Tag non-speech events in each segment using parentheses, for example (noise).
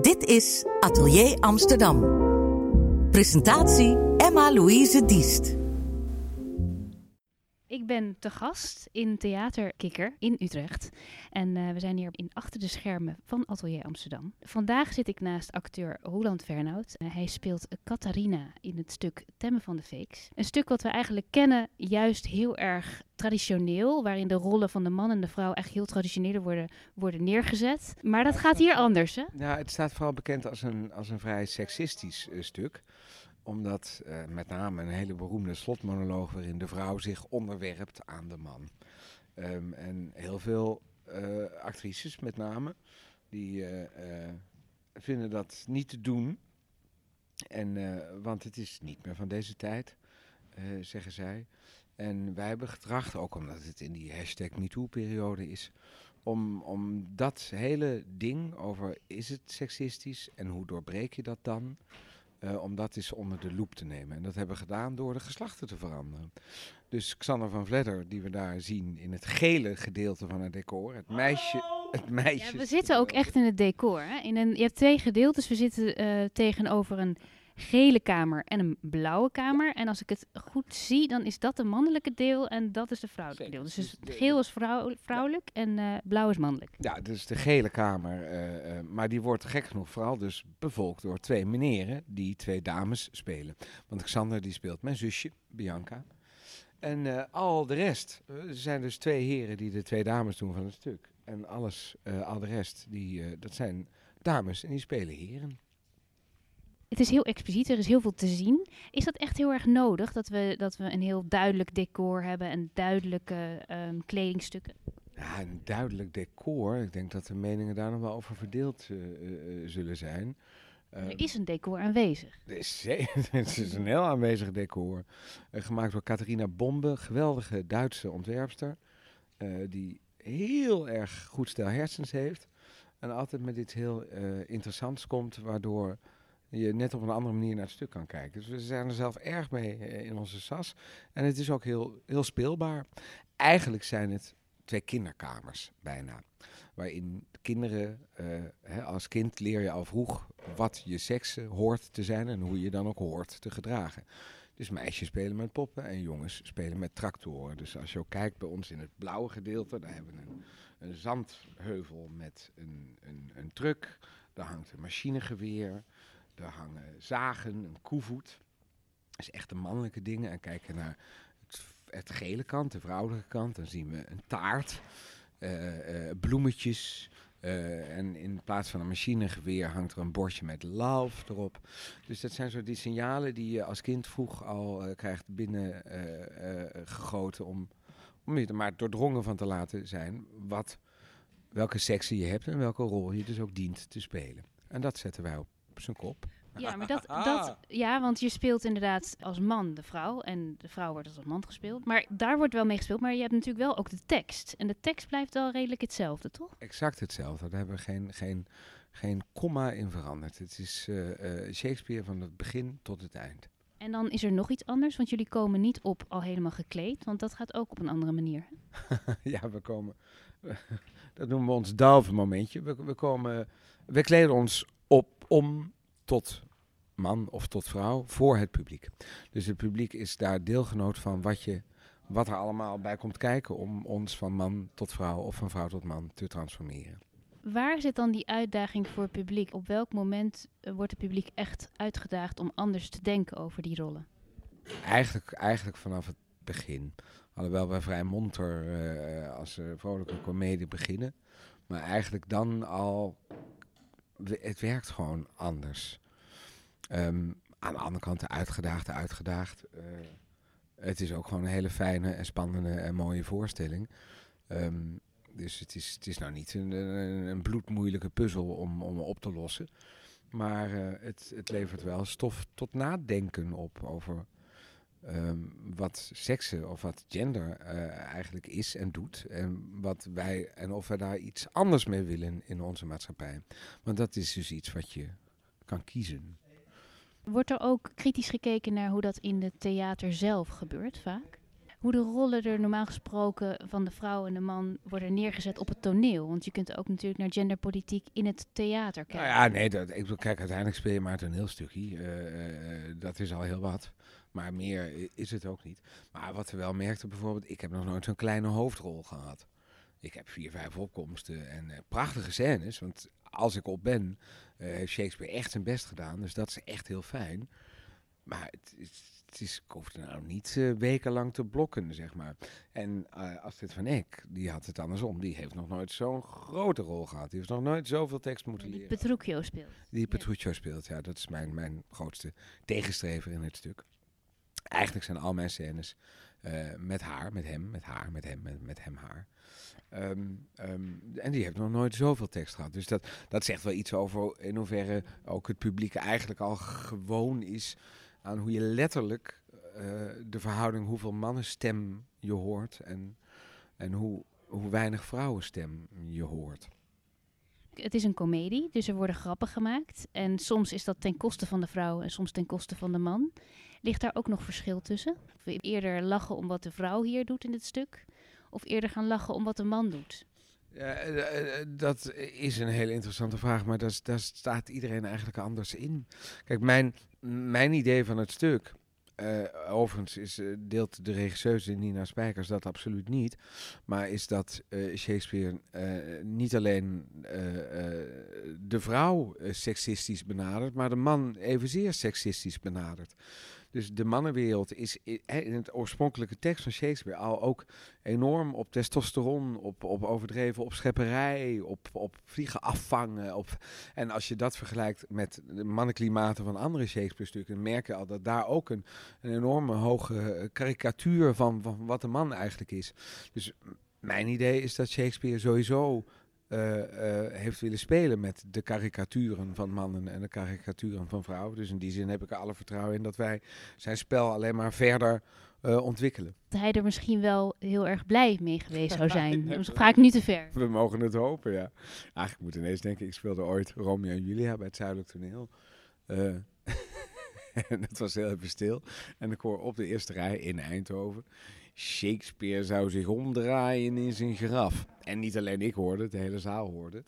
Dit is Atelier Amsterdam. Presentatie Emma-Louise Diest. Ik ben te gast in Theater Kikker in Utrecht. En uh, we zijn hier in achter de schermen van Atelier Amsterdam. Vandaag zit ik naast acteur Roland Vernout. Uh, hij speelt Catharina in het stuk Temmen van de Fakes. Een stuk wat we eigenlijk kennen, juist heel erg traditioneel. Waarin de rollen van de man en de vrouw echt heel traditioneel worden, worden neergezet. Maar dat gaat hier anders, hè? Ja, het staat vooral bekend als een, als een vrij seksistisch uh, stuk omdat uh, met name een hele beroemde slotmonoloog waarin de vrouw zich onderwerpt aan de man. Um, en heel veel uh, actrices met name, die uh, vinden dat niet te doen. En, want het is niet meer van deze tijd, zeggen zij. En wij hebben getracht, ook omdat het in die hashtag MeToo-periode is, om, om dat hele ding over is het seksistisch en hoe doorbreek je dat dan... Uh, om dat eens onder de loep te nemen. En dat hebben we gedaan door de geslachten te veranderen. Dus Xander van Vledder, die we daar zien in het gele gedeelte van het decor. Het meisje. Het meisje ja, we zitten ook echt in het decor. Hè? In een, je hebt twee gedeeltes. We zitten uh, tegenover een gele kamer en een blauwe kamer. En als ik het goed zie, dan is dat de mannelijke deel en dat is de vrouwelijke deel. Dus, dus geel is vrouw, vrouwelijk en uh, blauw is mannelijk. Ja, dus de gele kamer. Uh, uh, maar die wordt gek genoeg vooral dus bevolkt door twee meneren die twee dames spelen. Want Xander die speelt mijn zusje, Bianca. En al de rest, er zijn dus twee heren die de twee dames doen van het stuk. En alles, al de rest, die, dat zijn dames en die spelen heren het is heel expliciet, er is heel veel te zien. Is dat echt heel erg nodig dat we, dat we een heel duidelijk decor hebben en duidelijke um, kledingstukken? Ja, een duidelijk decor. Ik denk dat de meningen daar nog wel over verdeeld uh, uh, zullen zijn. er is een decor aanwezig. Er is, (laughs) het is een heel aanwezig decor. Uh, gemaakt door Catharina Bombe, geweldige Duitse ontwerpster. die heel erg goed stel hersens heeft. En altijd met iets heel interessants komt, waardoor je net op een andere manier naar het stuk kan kijken. Dus we zijn er zelf erg mee in onze sas. En het is ook heel, heel speelbaar. Eigenlijk zijn het twee kinderkamers bijna. Waarin kinderen, uh, hè, als kind leer je al vroeg wat je seks hoort te zijn en hoe je dan ook hoort te gedragen. Dus meisjes spelen met poppen en jongens spelen met tractoren. Dus als je ook kijkt bij ons in het blauwe gedeelte, daar hebben we een, een zandheuvel met een, een, een truck. Daar hangt een machinegeweer. Er hangen zagen, een koevoet. Dat is echt de mannelijke dingen. En kijken naar het, gele kant, de vrouwelijke kant, dan zien we een taart, uh, uh, bloemetjes. Uh, en in plaats van een machinegeweer hangt er een bordje met love erop. Dus dat zijn zo die signalen die je als kind vroeg al krijgt binnen gegoten om, om je er maar doordrongen van te laten zijn wat, welke seksen je hebt en welke rol je dus ook dient te spelen. En dat zetten wij op zijn kop. Ja, maar dat, (laughs) dat, ja, want je speelt inderdaad als man de vrouw en de vrouw wordt als man gespeeld. Maar daar wordt wel mee gespeeld, maar je hebt natuurlijk wel ook de tekst. En de tekst blijft wel redelijk hetzelfde, toch? Exact hetzelfde. Daar hebben we geen, geen, geen komma in veranderd. Het is uh, uh, Shakespeare van het begin tot het eind. En dan is er nog iets anders, want jullie komen niet op al helemaal gekleed, want dat gaat ook op een andere manier. (laughs) ja, we komen, (laughs) dat noemen we ons dalve momentje. We, we, komen, we kleden ons op om tot man of tot vrouw voor het publiek. Dus het publiek is daar deelgenoot van wat, je, wat er allemaal bij komt kijken om ons van man tot vrouw of van vrouw tot man te transformeren. Waar zit dan die uitdaging voor het publiek? Op welk moment uh, wordt het publiek echt uitgedaagd om anders te denken over die rollen? Eigenlijk, eigenlijk vanaf het begin. Alhoewel wij vrij monter uh, als uh, vrolijke komedie beginnen. Maar eigenlijk dan al het werkt gewoon anders. Um, aan de andere kant de uitgedaagde uitgedaagd. Uh, het is ook gewoon een hele fijne en spannende en mooie voorstelling. Um, dus het is, het is nou niet een, een, bloedmoeilijke puzzel om, om op te lossen. Maar uh, het, het levert wel stof tot nadenken op over um, wat seksen of wat gender uh, eigenlijk is en doet. En wat wij en of we daar iets anders mee willen in onze maatschappij. Want dat is dus iets wat je kan kiezen. Wordt er ook kritisch gekeken naar hoe dat in het theater zelf gebeurt vaak? hoe de rollen er normaal gesproken van de vrouw en de man worden neergezet op het toneel. Want je kunt ook natuurlijk naar genderpolitiek in het theater kijken. Nou ja, nee, dat, ik bedoel, kijk, uiteindelijk speel je maar een toneelstukje. Eh, eh, dat is al heel wat. Maar meer is het ook niet. Maar wat we wel merkten bijvoorbeeld, ik heb nog nooit zo'n kleine hoofdrol gehad. Ik heb vier, vijf opkomsten en eh, prachtige scènes. Want als ik op ben, eh, heeft Shakespeare echt zijn best gedaan. Dus dat is echt heel fijn. Maar het is, het is, ik hoefde nou niet eh, wekenlang te blokken, zeg maar. En eh Astrid van Eck, die had het andersom. Die heeft nog nooit zo'n grote rol gehad. Die heeft nog nooit zoveel tekst moeten Die leren. Petruchio speelt. Die Petruccio speelt, ja, dat is mijn, mijn grootste tegenstrever in het stuk. Eigenlijk zijn al mijn scènes eh, met haar, met hem, met haar, met hem, met, met hem, haar. Ehm, ehm, en die heeft nog nooit zoveel tekst gehad. Dus dat, dat zegt wel iets over in hoeverre ook het publiek eigenlijk al gewoon is aan hoe je letterlijk eh, de verhouding hoeveel mannenstem je hoort en, en hoe, hoe weinig vrouwenstem je hoort. Het is een komedie, dus er worden grappen gemaakt. En soms is dat ten koste van de vrouw en soms ten koste van de man. Ligt daar ook nog verschil tussen? Of eerder lachen om wat de vrouw hier doet in het stuk? Of eerder gaan lachen om wat de man doet? Ja, eh, eh, dat is een hele interessante vraag, maar daar, staat iedereen eigenlijk anders in. Kijk, mijn, mijn idee van het stuk, eh, overigens is, eh, deelt de regisseuse Nina Spijkers dat absoluut niet, maar is dat eh, Shakespeare eh, niet alleen eh, eh, de vrouw eh, seksistisch benadert, maar de man evenzeer seksistisch benadert. Dus de mannenwereld is in het oorspronkelijke tekst van Shakespeare al ook enorm op testosteron, op, op overdreven opschepperij, op, op vliegen afvangen. En als je dat vergelijkt met de mannenklimaten van andere Shakespeare-stukken, dan merk je al dat daar ook een, een enorme hoge eh, karikatuur van, van wat de man eigenlijk is. Dus mijn idee is dat Shakespeare sowieso eh, eh, heeft willen spelen met de karikaturen van mannen en de karikaturen van vrouwen. Dus in die zin heb ik er alle vertrouwen in dat wij zijn spel alleen maar verder eh, ontwikkelen. Dat hij er misschien wel heel erg blij mee geweest zou zijn. (laughs) Dan ga ik nu te ver. We mogen het hopen, ja. Eigenlijk moet ineens denken, ik speelde ooit Romeo en Julia bij het Zuidelijk Toneel. (laughs) En het was heel even stil. En ik hoor op de eerste rij in Eindhoven... Shakespeare zou zich omdraaien in zijn graf. En niet alleen ik hoorde het, de hele zaal hoorde het.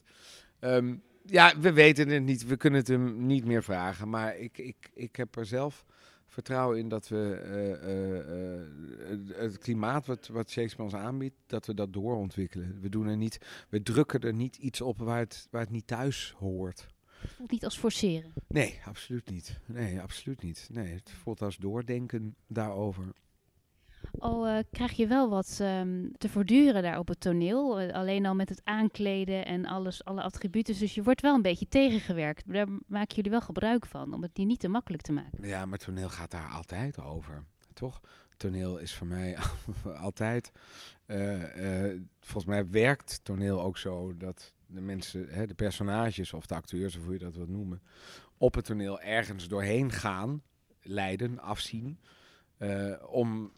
Ehm, ja, we weten het niet. We kunnen het hem niet meer vragen. Maar ik, ik, ik heb er zelf vertrouwen in dat we eh, eh, eh, het- het klimaat wat, wat Shakespeare ons aanbiedt, dat we dat doorontwikkelen. We, doen er niet, we drukken er niet iets op waar het, waar het niet thuis hoort. Het voelt niet als forceren. Nee, absoluut niet. Nee, absoluut niet. Nee, het voelt als doordenken daarover. Al eh, krijg je wel wat ehm, te voortduren daar op het toneel. eh, alleen al met het aankleden en alles, alle attributen. Dus je wordt wel een beetje tegengewerkt. Daar maken jullie wel gebruik van, om het die niet te makkelijk te maken. Ja, maar toneel gaat daar altijd over. Toch? Toneel is voor mij (laughs) altijd. eh, volgens mij werkt toneel ook zo dat de mensen, hè, de personages of de acteurs, of hoe je dat wilt noemen, op het toneel ergens doorheen gaan, leiden, afzien, om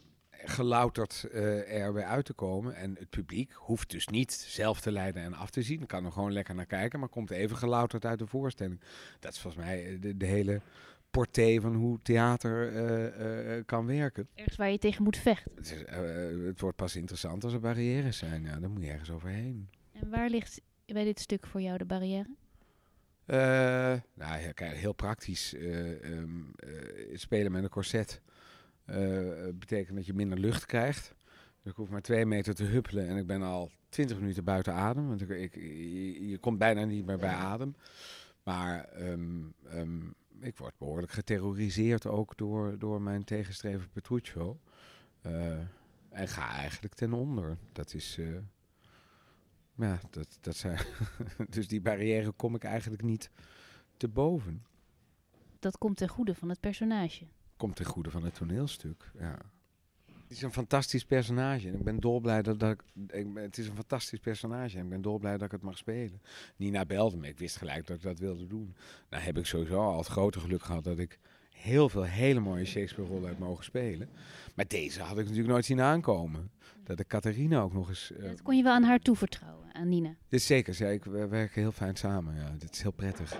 gelouterd eh er weer uit te komen. En het publiek hoeft dus niet zelf te leiden en af te zien. Kan er gewoon lekker naar kijken, maar komt even gelouterd uit de voorstelling. Dat is volgens mij eh, de, de hele portée van hoe theater eh, kan werken. Ergens waar je tegen moet vechten. Het, is, het wordt pas interessant als er barrières zijn. Ja, dan moet je ergens overheen. En waar ligt bij dit stuk voor jou de barrière? Nou, kijk, heel praktisch. eh, ehm, eh, spelen met een corset betekent dat je minder lucht krijgt. Dus ik hoef maar twee meter te huppelen en ik ben al twintig minuten buiten adem. Want ik, ik, je, je komt bijna niet meer bij adem. Maar ehm, ehm, ik word behoorlijk geterroriseerd ook door, door mijn tegenstrever Petruccio. Eh, en ga eigenlijk ten onder. Dat is... eh, ja, dat, dat zijn... (laughs) dus die barrière kom ik eigenlijk niet te boven. Dat komt ten goede van het personage. Komt ten goede van het toneelstuk, ja. Het is een fantastisch personage en ik ben dolblij dat, dat ik, Het is een fantastisch personage en ik ben dolblij dat ik het mag spelen. Nina belde me, ik wist gelijk dat ik dat wilde doen. Nou heb ik sowieso al het grote geluk gehad dat ik heel veel hele mooie Shakespeare-rollen heb mogen spelen. Maar deze had ik natuurlijk nooit zien aankomen. Dat ik Catharina ook nog eens... eh, Dat kon je wel aan haar toevertrouwen, aan Nina. dit is zeker, ja, ik, we werken heel fijn samen. Ja. Dit is heel prettig.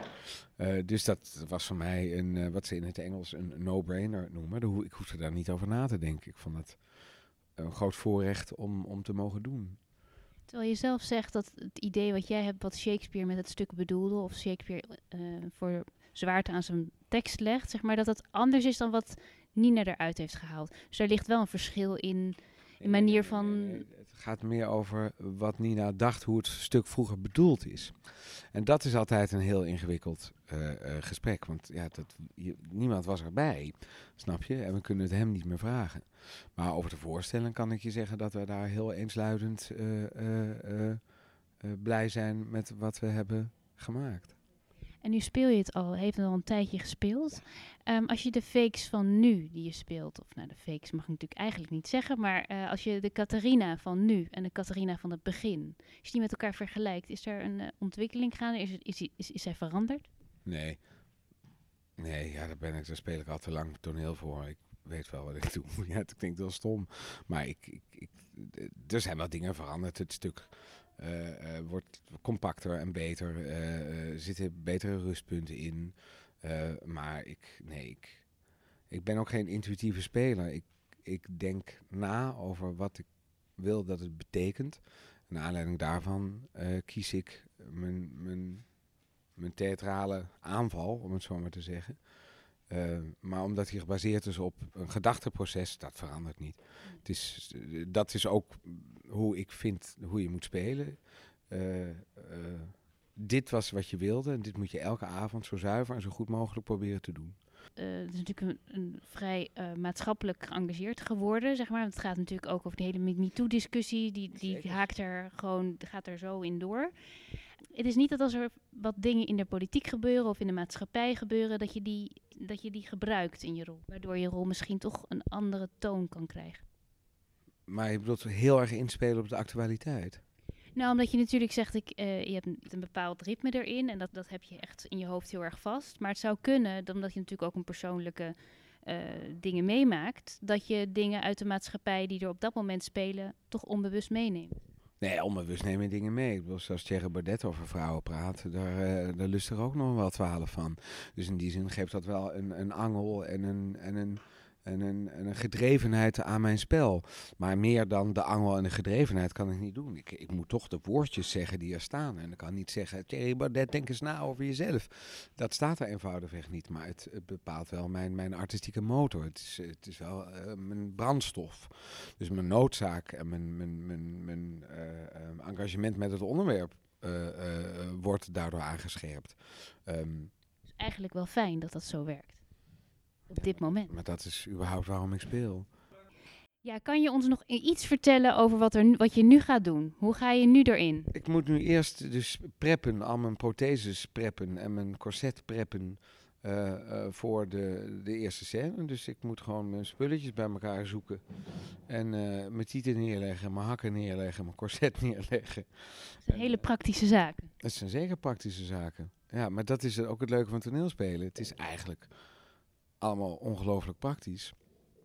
Eh, dus dat was voor mij een, eh, wat ze in het Engels een no-brainer noemen. Hoe- Ik hoefde daar niet over na te denken. Ik vond dat een groot voorrecht om, om te mogen doen. Terwijl je zelf zegt dat het idee wat jij hebt, wat Shakespeare met het stuk bedoelde, of Shakespeare voor zwaarte aan zijn tekst legt, zeg maar, dat het anders is dan wat Nina eruit heeft gehaald. Dus er ligt wel een verschil in, in manier van. Het gaat meer over wat Nina dacht, hoe het stuk vroeger bedoeld is. En dat is altijd een heel ingewikkeld uh, uh, gesprek, want ja, dat, je, niemand was erbij, snap je? En we kunnen het hem niet meer vragen. Maar over de voorstelling kan ik je zeggen dat we daar heel eensluidend uh, blij zijn met wat we hebben gemaakt. En nu speel je het al, heeft het al een tijdje gespeeld. Um, als je de fakes van nu die je speelt, of nou de fakes mag ik natuurlijk eigenlijk niet zeggen, maar uh, als je de Catharina van nu en de Catharina van het begin, als je die met elkaar vergelijkt, is er een uh, ontwikkeling gaande? Is, is, is, is, is zij veranderd? Nee. Nee, ja, daar ben ik, daar speel ik al te lang toneel voor. Ik weet wel wat ik (laughs) doe. ja, het klinkt heel stom. Maar ik, ik, ik, er zijn wel dingen veranderd. Het stuk wordt compacter en beter. Er zitten betere rustpunten in. maar ik, nee, ik, ik ben ook geen intuïtieve speler. Ik, ik denk na over wat ik wil dat het betekent. Naar aanleiding daarvan kies ik mijn, mijn, mijn theatrale aanval, om het zo maar te zeggen. Uh, maar omdat hij gebaseerd is op een gedachteproces, dat verandert niet. Het is, dat is ook hoe ik vind hoe je moet spelen. Uh, uh, dit was wat je wilde en dit moet je elke avond zo zuiver en zo goed mogelijk proberen te doen. het is natuurlijk een, een vrij maatschappelijk geëngageerd geworden, zeg maar. Het gaat natuurlijk ook over de hele MeToo-discussie. Die, die haakt er gewoon, gaat er zo in door. Het is niet dat als er wat dingen in de politiek gebeuren of in de maatschappij gebeuren, dat je die, dat je die gebruikt in je rol. Waardoor je rol misschien toch een andere toon kan krijgen. Maar je bedoelt heel erg inspelen op de actualiteit? Nou, omdat je natuurlijk zegt, ik, uh, je hebt een bepaald ritme erin en dat, dat heb je echt in je hoofd heel erg vast. Maar het zou kunnen, omdat je natuurlijk ook een persoonlijke uh, dingen meemaakt, dat je dingen uit de maatschappij die er op dat moment spelen, toch onbewust meeneemt. Nee, onbewust neem je dingen mee. Ik bedoel, zoals Thierry Baudet over vrouwen praat, daar, uh, daar lust er ook nog wel twaalf van. Dus in die zin geeft dat wel een, een angel en een, en een en een, en een gedrevenheid aan mijn spel. Maar meer dan de angel en de gedrevenheid kan ik niet doen. Ik, ik moet toch de woordjes zeggen die er staan. En ik kan niet zeggen, Thierry Baudet, denk eens na over jezelf. Dat staat er eenvoudigweg niet. Maar het, bepaalt wel mijn, mijn artistieke motor. Het is, het is wel uh, mijn brandstof. Dus mijn noodzaak en mijn, mijn, mijn, mijn uh, engagement met het onderwerp wordt daardoor aangescherpt. Um, is eigenlijk wel fijn dat dat zo werkt op dit moment. Maar dat is überhaupt waarom ik speel. Ja, kan je ons nog iets vertellen over wat, er, wat je nu gaat doen? Hoe ga je nu erin? Ik moet nu eerst dus preppen, al mijn protheses preppen en mijn corset preppen uh, uh, voor de, de eerste scène. Dus ik moet gewoon mijn spulletjes bij elkaar zoeken. En uh, mijn tieten neerleggen, mijn hakken neerleggen, mijn corset (laughs) neerleggen. Dat zijn hele praktische zaken. Dat zijn zeker praktische zaken. Ja, maar dat is ook het leuke van toneelspelen. Het is eigenlijk allemaal ongelooflijk praktisch.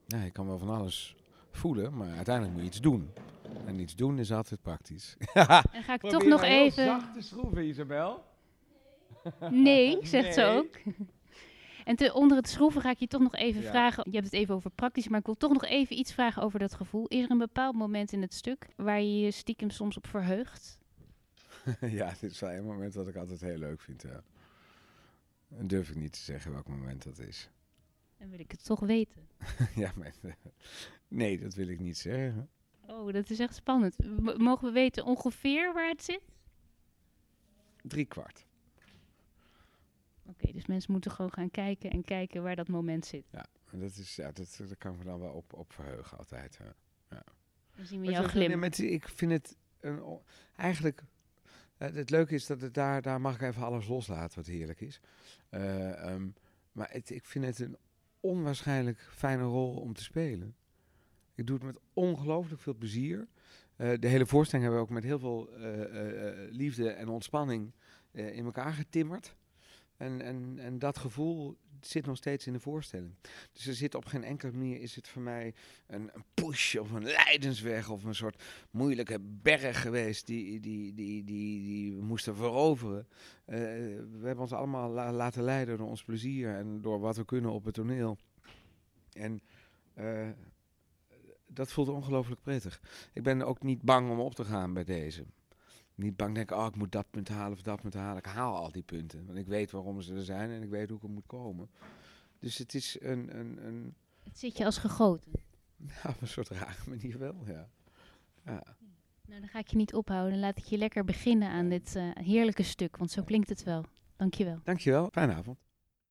Ja, je kan wel van alles voelen, maar uiteindelijk moet je iets doen. En iets doen is altijd praktisch. (laughs) en ga ik toch nog even... zacht te schroeven, Isabel? Nee, (laughs) zegt nee. ze ook. En te, onder het schroeven ga ik je toch nog even ja. vragen. Je hebt het even over praktisch, maar ik wil toch nog even iets vragen over dat gevoel. Is er een bepaald moment in het stuk waar je je stiekem soms op verheugt? (laughs) ja, dit is wel een moment dat ik altijd heel leuk vind. Ja. En durf ik niet te zeggen welk moment dat is. Dan wil ik het toch weten. (laughs) ja, maar nee, dat wil ik niet zeggen. Oh, dat is echt spannend. M mogen we weten ongeveer waar het zit? Drie kwart. Oké, okay, dus mensen moeten gewoon gaan kijken en kijken waar dat moment zit. Ja, dat, is, ja, dat, dat kan me dan wel op, op verheugen altijd. Ja. ja. Dan zien we jou glimmen. Met, ik vind het een, eigenlijk... Uh, het leuke is dat het daar, daar mag ik even alles loslaten wat heerlijk is. Uh, um, maar het, ik vind het een onwaarschijnlijk fijne rol om te spelen. Ik doe het met ongelooflijk veel plezier. Uh, de hele voorstelling hebben we ook met heel veel uh, uh, liefde en ontspanning in elkaar getimmerd. En, en, en dat gevoel zit nog steeds in de voorstelling. Dus er zit op geen enkele manier is het voor mij een, een push of een leidensweg of een soort moeilijke berg geweest die, die, die, die, die we moesten veroveren. Uh, we hebben ons allemaal la laten leiden door ons plezier en door wat we kunnen op het toneel. En uh, dat voelt ongelooflijk prettig. Ik ben ook niet bang om op te gaan bij deze. Niet bang denken, oh, ik moet dat punt halen of dat punt halen. Ik haal al die punten, want ik weet waarom ze er zijn en ik weet hoe ik er moet komen. Dus het is een, een, een, Het zit je als gegoten. ja, (laughs) op een soort rare manier wel, ja. ja. Nou, dan ga ik je niet ophouden. Laat ik je lekker beginnen aan dit eh, heerlijke stuk, want zo klinkt het wel. Dankjewel. Dankjewel, fijne avond.